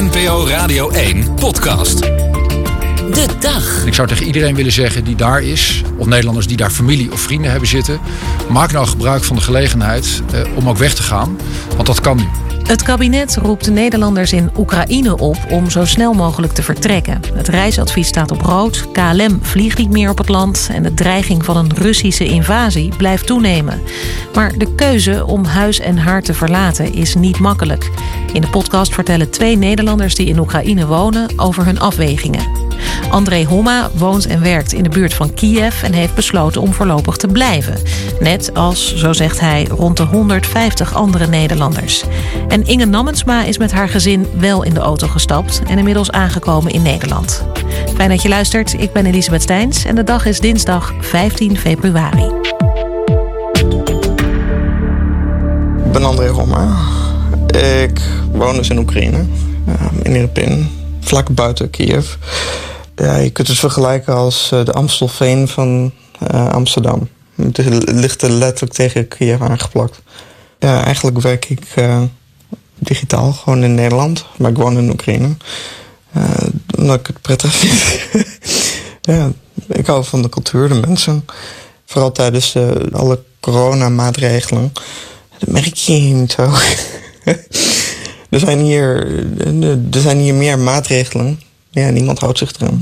NPO Radio 1 podcast. De dag. Ik zou tegen iedereen willen zeggen die daar is, of Nederlanders die daar familie of vrienden hebben zitten, maak nou gebruik van de gelegenheid eh, om ook weg te gaan, want dat kan nu. Het kabinet roept de Nederlanders in Oekraïne op om zo snel mogelijk te vertrekken. Het reisadvies staat op rood, KLM vliegt niet meer op het land en de dreiging van een Russische invasie blijft toenemen. Maar de keuze om huis en haar te verlaten is niet makkelijk. In de podcast vertellen twee Nederlanders die in Oekraïne wonen over hun afwegingen. André Homma woont en werkt in de buurt van Kiev en heeft besloten om voorlopig te blijven. Net als, zo zegt hij, rond de 150 andere Nederlanders. En Inge Nammensma is met haar gezin wel in de auto gestapt en inmiddels aangekomen in Nederland. Fijn dat je luistert. Ik ben Elisabeth Steins en de dag is dinsdag 15 februari. Ik ben André Homma. Ik woon dus in Oekraïne, in Irpin, vlak buiten Kiev. Ja, je kunt het vergelijken als eh, de Amstelveen van uh, Amsterdam. Het ligt er letterlijk tegen Kiev aangeplakt. Ja, eigenlijk werk ik uh, digitaal, gewoon in Nederland. Maar ik woon in Oekraïne. Omdat ik het prettig vind. ja, ik hou van de cultuur, de mensen. Vooral tijdens de, alle coronamaatregelen. Dat merk je niet zo. er, zijn hier, er zijn hier meer maatregelen ja, niemand houdt zich eraan.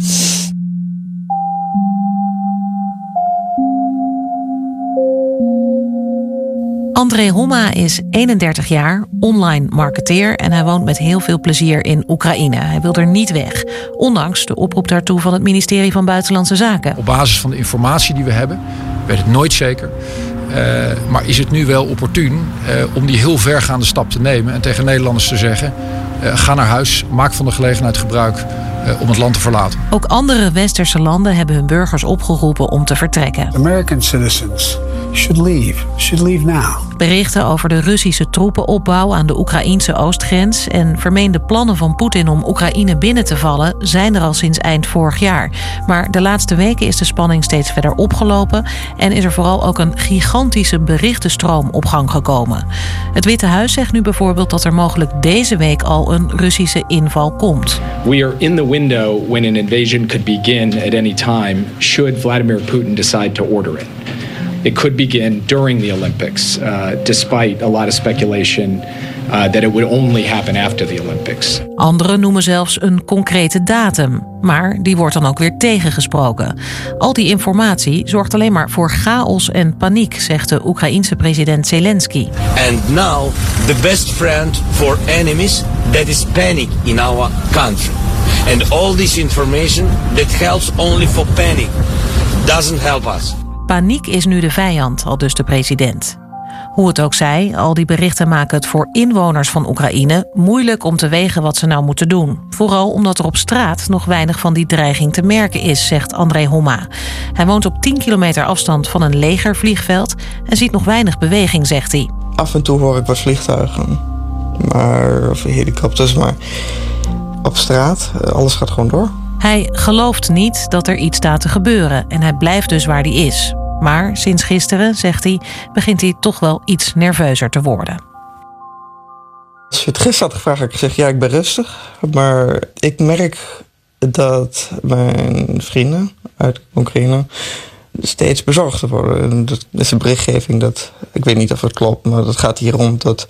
André Homma is 31 jaar, online marketeer en hij woont met heel veel plezier in Oekraïne. Hij wil er niet weg, ondanks de oproep daartoe van het ministerie van Buitenlandse Zaken. Op basis van de informatie die we hebben, weet het nooit zeker. Uh, maar is het nu wel opportun uh, om die heel vergaande stap te nemen en tegen Nederlanders te zeggen: uh, ga naar huis, maak van de gelegenheid gebruik om het land te verlaten. Ook andere westerse landen hebben hun burgers opgeroepen om te vertrekken. American citizens should leave, should leave now. Berichten over de Russische troepenopbouw aan de Oekraïnse oostgrens en vermeende plannen van Poetin om Oekraïne binnen te vallen zijn er al sinds eind vorig jaar. Maar de laatste weken is de spanning steeds verder opgelopen en is er vooral ook een gigantische berichtenstroom op gang gekomen. Het Witte Huis zegt nu bijvoorbeeld dat er mogelijk deze week al een Russische inval komt. We are in the window when an invasion could begin at any time should Vladimir Putin decide to order it. It could begin during the Olympics, uh, despite a lot of speculation uh, that it would only happen after the Olympics. Anderen noemen zelfs een concrete datum, maar die wordt dan ook weer tegengesproken. Al die informatie zorgt alleen maar voor chaos en paniek, zegt de Oekraïense president Zelensky. And now the best friend for enemies that is panic in our country. And all this information that helps only for panic doesn't help us. Paniek is nu de vijand, al dus de president. Hoe het ook zij, al die berichten maken het voor inwoners van Oekraïne moeilijk om te wegen wat ze nou moeten doen. Vooral omdat er op straat nog weinig van die dreiging te merken is, zegt André Homma. Hij woont op 10 kilometer afstand van een legervliegveld en ziet nog weinig beweging, zegt hij. Af en toe hoor ik wat vliegtuigen, maar, of helikopters, maar op straat, alles gaat gewoon door. Hij gelooft niet dat er iets staat te gebeuren en hij blijft dus waar hij is. Maar sinds gisteren, zegt hij, begint hij toch wel iets nerveuzer te worden. Als je het gisteren had gevraagd, had ik gezegd ja, ik ben rustig. Maar ik merk dat mijn vrienden uit Oekraïne steeds bezorgder worden. En dat is een berichtgeving dat, ik weet niet of het klopt, maar dat gaat hier rond dat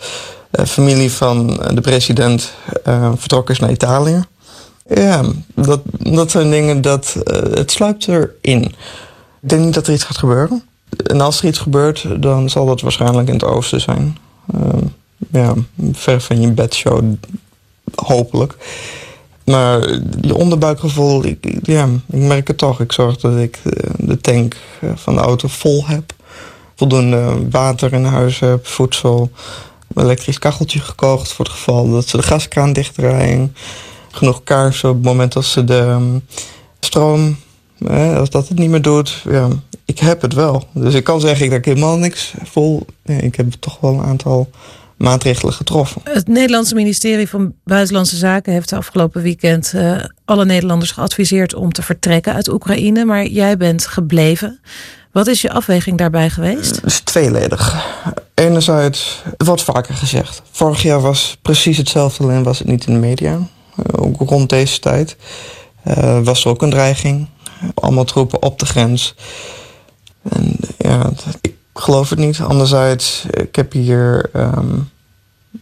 familie van de president uh, vertrokken is naar Italië. Ja, dat, dat zijn dingen dat uh, het sluipt erin. Ik denk niet dat er iets gaat gebeuren. En als er iets gebeurt, dan zal dat waarschijnlijk in het oosten zijn. Ja, ver van je bedshow, hopelijk. Maar je onderbuikgevoel, ik, ja, ik merk het toch. Ik zorg dat ik de tank van de auto vol heb. Voldoende water in huis heb, voedsel. Een elektrisch kacheltje gekocht voor het geval dat ze de gaskraan dichtdraaien genoeg kaarsen op het moment dat ze de um, stroom, als dat het niet meer doet. Ja, ik heb het wel. Dus ik kan zeggen dat ik helemaal niks vol. Ik heb toch wel een aantal maatregelen getroffen. Het Nederlandse ministerie van Buitenlandse Zaken heeft de afgelopen weekend uh, alle Nederlanders geadviseerd om te vertrekken uit Oekraïne. Maar jij bent gebleven. Wat is je afweging daarbij geweest? Het is tweeledig. Enerzijds, het wordt vaker gezegd. Vorig jaar was precies hetzelfde, alleen was het niet in de media. ook rond deze tijd, uh, was er ook een dreiging. Allemaal troepen op de grens. En ja, ik geloof het niet. Anderzijds, ik heb hier um,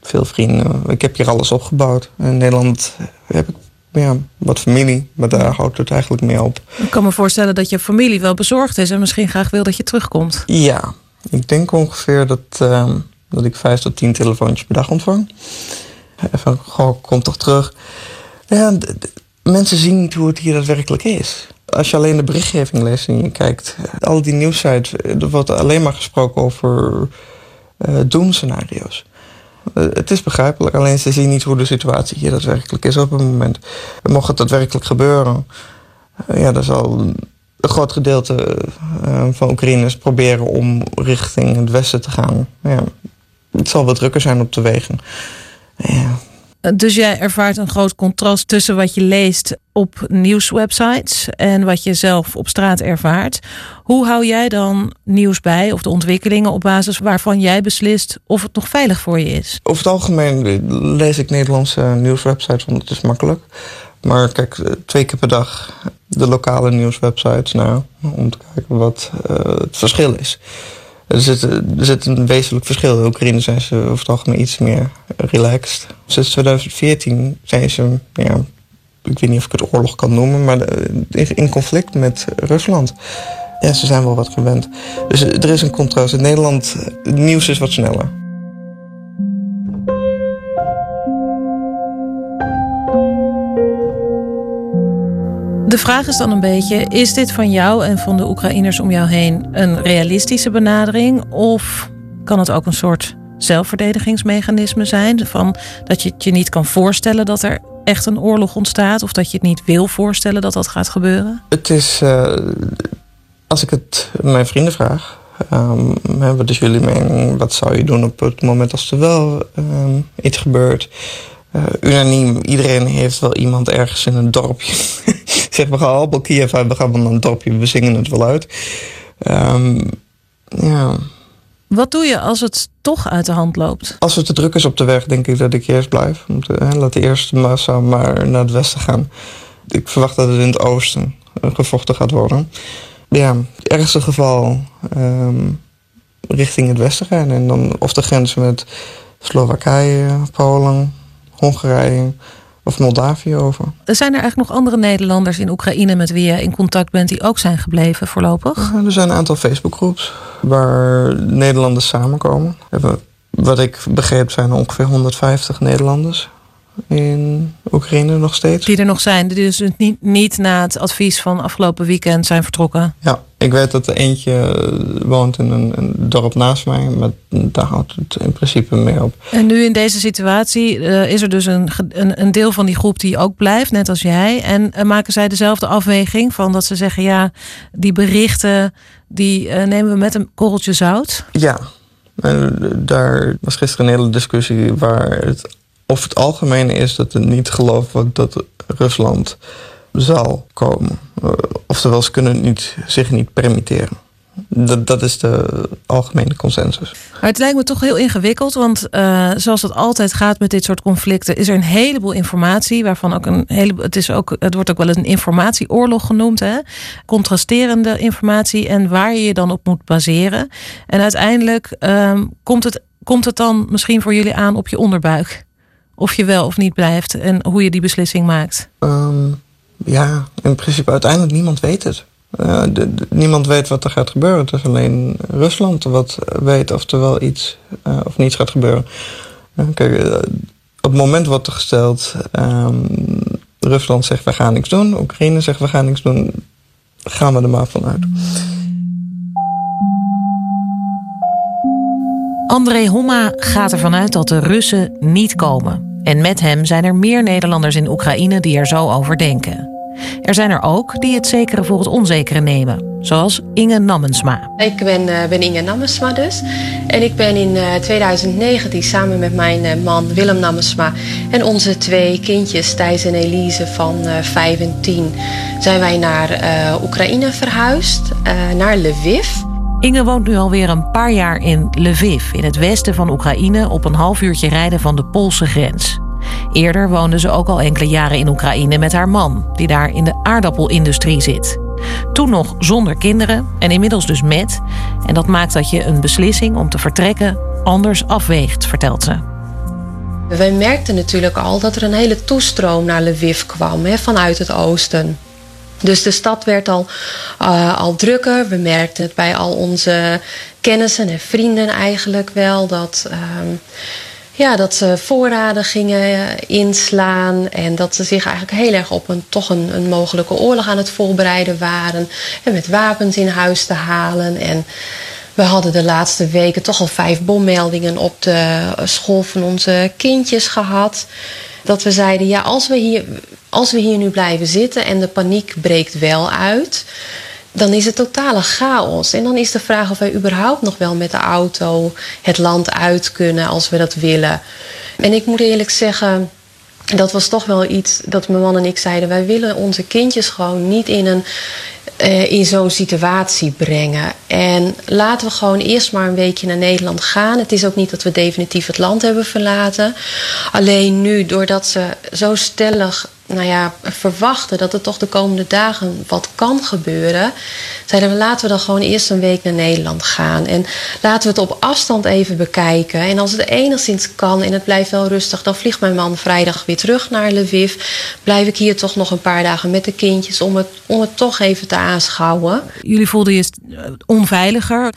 veel vrienden. Ik heb hier alles opgebouwd. In Nederland heb ik ja, wat familie, maar daar houdt het eigenlijk mee op. Ik kan me voorstellen dat je familie wel bezorgd is en misschien graag wil dat je terugkomt. Ja, ik denk ongeveer dat, uh, dat ik vijf tot tien telefoontjes per dag ontvang. Van, goh, kom toch terug. Ja, mensen zien niet hoe het hier daadwerkelijk is. Als je alleen de berichtgeving leest en je kijkt, al die nieuwsites, er wordt alleen maar gesproken over uh, doemscenario's. Uh, het is begrijpelijk, alleen ze zien niet hoe de situatie hier daadwerkelijk is op het moment. Mocht het daadwerkelijk gebeuren, uh, ja, dan zal een groot gedeelte van Oekraïners proberen om richting het westen te gaan. Ja, het zal wat drukker zijn op de wegen. Ja, dus jij ervaart een groot contrast tussen wat je leest op nieuwswebsites en wat je zelf op straat ervaart. Hoe hou jij dan nieuws bij of de ontwikkelingen op basis waarvan jij beslist of het nog veilig voor je is? Over het algemeen lees ik Nederlandse nieuwswebsites, want het is makkelijk. Maar kijk, twee keer per dag de lokale nieuwswebsites nou, om te kijken wat uh, het verschil is. Er zit, er zit een wezenlijk verschil. In Oekraïne zijn ze over het algemeen iets meer relaxed. Sinds 2014 zijn ze, ja, ik weet niet of ik het oorlog kan noemen, maar in conflict met Rusland. Ja, ze zijn wel wat gewend. Dus er is een contrast. In Nederland, het nieuws is wat sneller. De vraag is dan een beetje: is dit van jou en van de Oekraïners om jou heen een realistische benadering? Of kan het ook een soort zelfverdedigingsmechanisme zijn? Van dat je het je niet kan voorstellen dat er echt een oorlog ontstaat, of dat je het niet wil voorstellen dat dat gaat gebeuren? Het is, uh, als ik het mijn vrienden vraag, wat is jullie mening? Wat zou je doen op het moment als er wel um, iets gebeurt? Uh, unaniem, iedereen heeft wel iemand ergens in een dorpje zeg, we gaan allemaal Kiev uit, we gaan van een dorpje, we zingen het wel uit. Um, ja. Wat doe je als het toch uit de hand loopt? Als het te druk is op de weg, denk ik dat ik eerst blijf. Laat de eerste massa maar naar het westen gaan. Ik verwacht dat het in het oosten gevochten gaat worden. Ja, het ergste geval um, richting het westen gaan. En dan of de grens met Slowakije, Polen, Hongarije of Moldavië over. Zijn er eigenlijk nog andere Nederlanders in Oekraïne met wie je in contact bent die ook zijn gebleven voorlopig? er zijn een aantal Facebookgroeps waar Nederlanders samenkomen. Wat ik begreep zijn er ongeveer 150 Nederlanders in Oekraïne nog steeds. Die er nog zijn, die dus niet, niet na het advies van afgelopen weekend zijn vertrokken. Ja, ik weet dat er eentje eh, woont in een, een, dorp naast mij, maar daar houdt het in principe mee op. En nu in deze situatie uh, is er dus een, een, een, deel van die groep die ook blijft, net als jij. En uh, maken zij dezelfde afweging van dat ze zeggen, ja, die berichten, die nemen we met een korreltje zout? Ja, en daar was gisteren een hele discussie waar het of het algemene is dat er niet gelooft wordt dat Rusland zal komen. Uh, oftewel, ze kunnen niet, zich niet permitteren. Dat, dat is de algemene consensus. Het lijkt me toch heel ingewikkeld, want uh, zoals het altijd gaat met dit soort conflicten, is er een heleboel informatie, waarvan ook een heleboel. Het, is ook, het wordt ook wel een informatieoorlog genoemd, hè? contrasterende informatie en waar je je dan op moet baseren. En uiteindelijk um, komt, het, komt het dan misschien voor jullie aan op je onderbuik of je wel of niet blijft en hoe je die beslissing maakt? Um, ja, in principe uiteindelijk niemand weet het. Uh, de, de, niemand weet wat er gaat gebeuren. Het is alleen Rusland wat weet of er wel iets uh, of niets gaat gebeuren. Uh, kijk, op het moment wordt er gesteld... Um, Rusland zegt we gaan niks doen. Oekraïne zegt we gaan niks doen. Gaan we er maar vanuit. André Homma gaat ervan uit dat de Russen niet komen. En met hem zijn er meer Nederlanders in Oekraïne die er zo over denken. Er zijn er ook die het zekere voor het onzekere nemen, zoals Inge Nammensma. Ik ben, uh, ben Inge Nammensma dus. En ik ben in uh, 2019 samen met mijn uh, man Willem Nammensma en onze twee kindjes Thijs en Elise van 5 en 10 zijn wij naar Oekraïne verhuisd, naar Lviv. Inge woont nu alweer een paar jaar in Lviv, in het westen van Oekraïne, op een half uurtje rijden van de Poolse grens. Eerder woonde ze ook al enkele jaren in Oekraïne met haar man, die daar in de aardappelindustrie zit. Toen nog zonder kinderen en inmiddels dus met. En dat maakt dat je een beslissing om te vertrekken anders afweegt, vertelt ze. Wij merkten natuurlijk al dat er een hele toestroom naar Lviv kwam vanuit het oosten. Dus de stad werd al, uh, al drukker. We merkten het bij al onze kennissen en vrienden eigenlijk wel. Dat, uh, ja, dat ze voorraden gingen inslaan. En dat ze zich eigenlijk heel erg op een, toch een, een mogelijke oorlog aan het voorbereiden waren. En met wapens in huis te halen. En we hadden de laatste weken toch al vijf bommeldingen op de school van onze kindjes gehad. Dat we zeiden, ja, als we hier, als we hier nu blijven zitten en de paniek breekt wel uit, dan is het totale chaos. En dan is de vraag of wij überhaupt nog wel met de auto het land uit kunnen als we dat willen. En ik moet eerlijk zeggen, dat was toch wel iets dat mijn man en ik zeiden: wij willen onze kindjes gewoon niet in een uh, in zo'n situatie brengen. En laten we gewoon eerst maar een weekje naar Nederland gaan. Het is ook niet dat we definitief het land hebben verlaten. Alleen nu, doordat ze zo stellig nou ja, verwachten dat er toch de komende dagen wat kan gebeuren, zeiden we laten we dan gewoon eerst een week naar Nederland gaan. En laten we het op afstand even bekijken. En als het enigszins kan en het blijft wel rustig, dan vliegt mijn man vrijdag weer terug naar Lviv. Blijf ik hier toch nog een paar dagen met de kindjes om het, om het toch even te aanschouwen. Jullie voelden je onveiliger.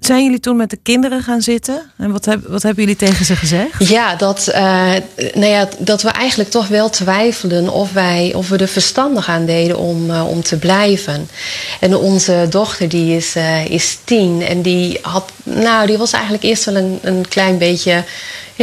Zijn jullie toen met de kinderen gaan zitten? En wat, heb, wat hebben jullie tegen ze gezegd? Ja, dat, uh, nou ja, dat we eigenlijk toch wel twijfelden of, wij, of we er verstandig aan deden om, uh, om te blijven. En onze dochter die is, uh, is tien en die, had, nou, die was eigenlijk eerst wel een, een klein beetje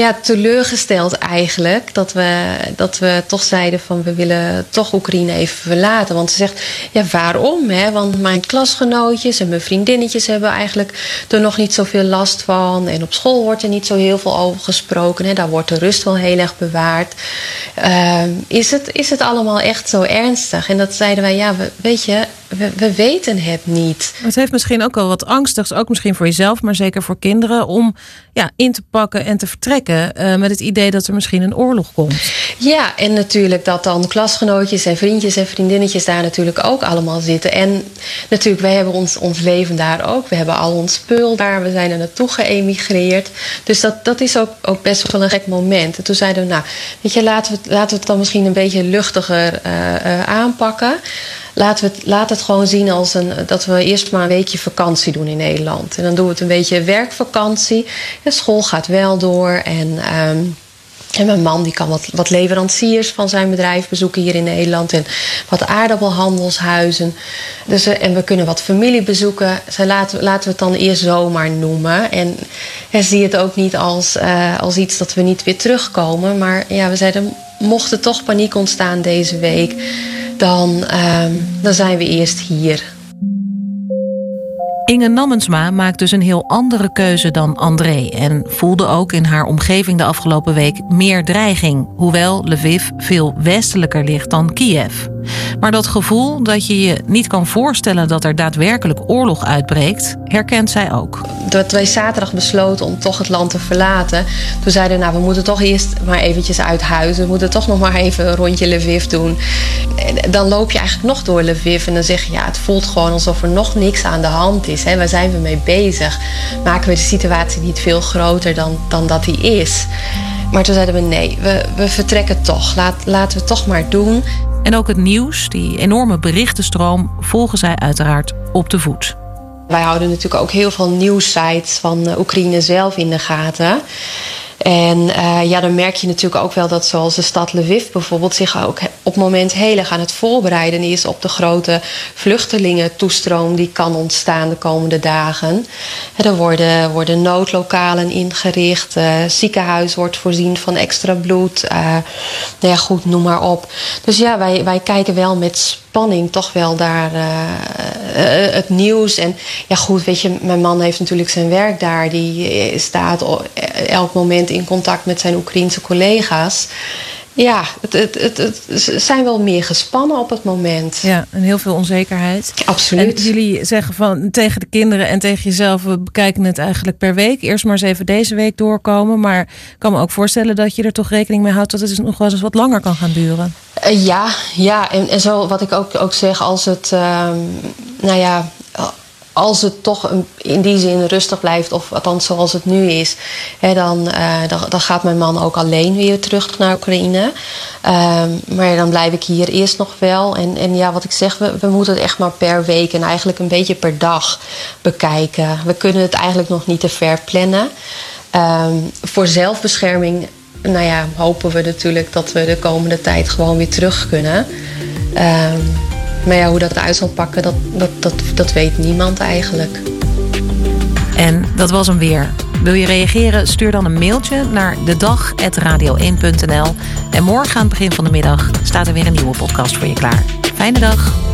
ja, teleurgesteld eigenlijk. Dat we, dat we toch zeiden van we willen toch Oekraïne even verlaten. Want ze zegt, ja waarom? Hè? Want mijn klasgenootjes en mijn vriendinnetjes hebben eigenlijk er nog niet zoveel last van. En op school wordt er niet zo heel veel over gesproken. Hè? Daar wordt de rust wel heel erg bewaard. Uh, is, het, is het allemaal echt zo ernstig? En dat zeiden wij, ja, we, weet je, we, we, weten het niet. Het heeft misschien ook wel wat angstigs, ook misschien voor jezelf, maar zeker voor kinderen, om ja, in te pakken en te vertrekken uh, met het idee dat er misschien een oorlog komt. Ja, en natuurlijk dat dan klasgenootjes en vriendjes en vriendinnetjes daar natuurlijk ook allemaal zitten. En natuurlijk, wij hebben ons, ons leven daar ook. We hebben al ons spul daar, we zijn er naartoe geëmigreerd. Dus dat, dat is ook, ook best wel een gek moment. En toen zeiden we, nou, weet je, laten we, laten we het dan misschien een beetje luchtiger uh, uh, aanpakken laten we het, laat het gewoon zien als een, dat we eerst maar een weekje vakantie doen in Nederland. En dan doen we het een beetje werkvakantie. De school gaat wel door. En, um, en mijn man die kan wat, wat leveranciers van zijn bedrijf bezoeken hier in Nederland. En wat aardappelhandelshuizen. Dus, en we kunnen wat familie bezoeken. Dus laten, laten we het dan eerst zomaar noemen. En, en zie het ook niet als, uh, als iets dat we niet weer terugkomen. Maar ja, we zeiden, mocht er toch paniek ontstaan deze week dan, uh, dan zijn we eerst hier. Inge Nammensma maakt dus een heel andere keuze dan André en voelde ook in haar omgeving de afgelopen week meer dreiging, hoewel Lviv veel westelijker ligt dan Kiev. Maar dat gevoel dat je je niet kan voorstellen dat er daadwerkelijk oorlog uitbreekt, herkent zij ook. Dat wij zaterdag besloten om toch het land te verlaten. Toen zeiden we, nou, we moeten toch eerst maar eventjes uit huis. We moeten toch nog maar even een rondje Lviv doen. En dan loop je eigenlijk nog door Lviv en dan zeg je, ja, het voelt gewoon alsof er nog niks aan de hand is. Hè. Waar zijn we mee bezig? Maken we de situatie niet veel groter dan, dan dat die is? Maar toen zeiden we nee, we, we vertrekken toch. Laat, laten we toch maar doen. En ook het nieuws, die enorme berichtenstroom, volgen zij uiteraard op de voet. Wij houden natuurlijk ook heel veel nieuwssites van Oekraïne zelf in de gaten. En uh, ja, dan merk je natuurlijk ook wel dat zoals de stad Lviv bijvoorbeeld zich ook op het moment heel erg aan het voorbereiden is op de grote vluchtelingentoestroom die kan ontstaan de komende dagen. Er worden, worden noodlokalen ingericht, uh, ziekenhuis wordt voorzien van extra bloed. Uh, nou ja, goed, noem maar op. Dus ja, wij, wij kijken wel met spanning toch wel daar het nieuws. En ja, goed, weet je, mijn man heeft natuurlijk zijn werk daar. Die staat elk moment in contact met zijn Oekraïense collega's. ja, het, het, het, het, zijn wel meer gespannen op het moment. Ja, en heel veel onzekerheid. Absoluut. En jullie zeggen van tegen de kinderen en tegen jezelf: we bekijken het eigenlijk per week. Eerst maar eens even deze week doorkomen. Maar ik kan me ook voorstellen dat je er toch rekening mee houdt dat het dus nog wel eens wat langer kan gaan duren. Uh, ja, ja. En, en zo wat ik ook, ook zeg, als het, uh, nou ja als het toch in die zin rustig blijft, of althans zoals het nu is, hè, dan, uh, dan, gaat mijn man ook alleen weer terug naar Oekraïne. Um, maar dan blijf ik hier eerst nog wel. En, en ja, wat ik zeg, we, moeten het echt maar per week en eigenlijk een beetje per dag bekijken. We kunnen het eigenlijk nog niet te ver plannen. Um, voor zelfbescherming, nou ja, hopen we natuurlijk dat we de komende tijd gewoon weer terug kunnen. Um, maar ja, hoe dat uit zal pakken, dat, dat, dat, dat weet niemand eigenlijk. En dat was hem weer. Wil je reageren? Stuur dan een mailtje naar dedag.radio1.nl. En morgen aan het begin van de middag staat er weer een nieuwe podcast voor je klaar. Fijne dag.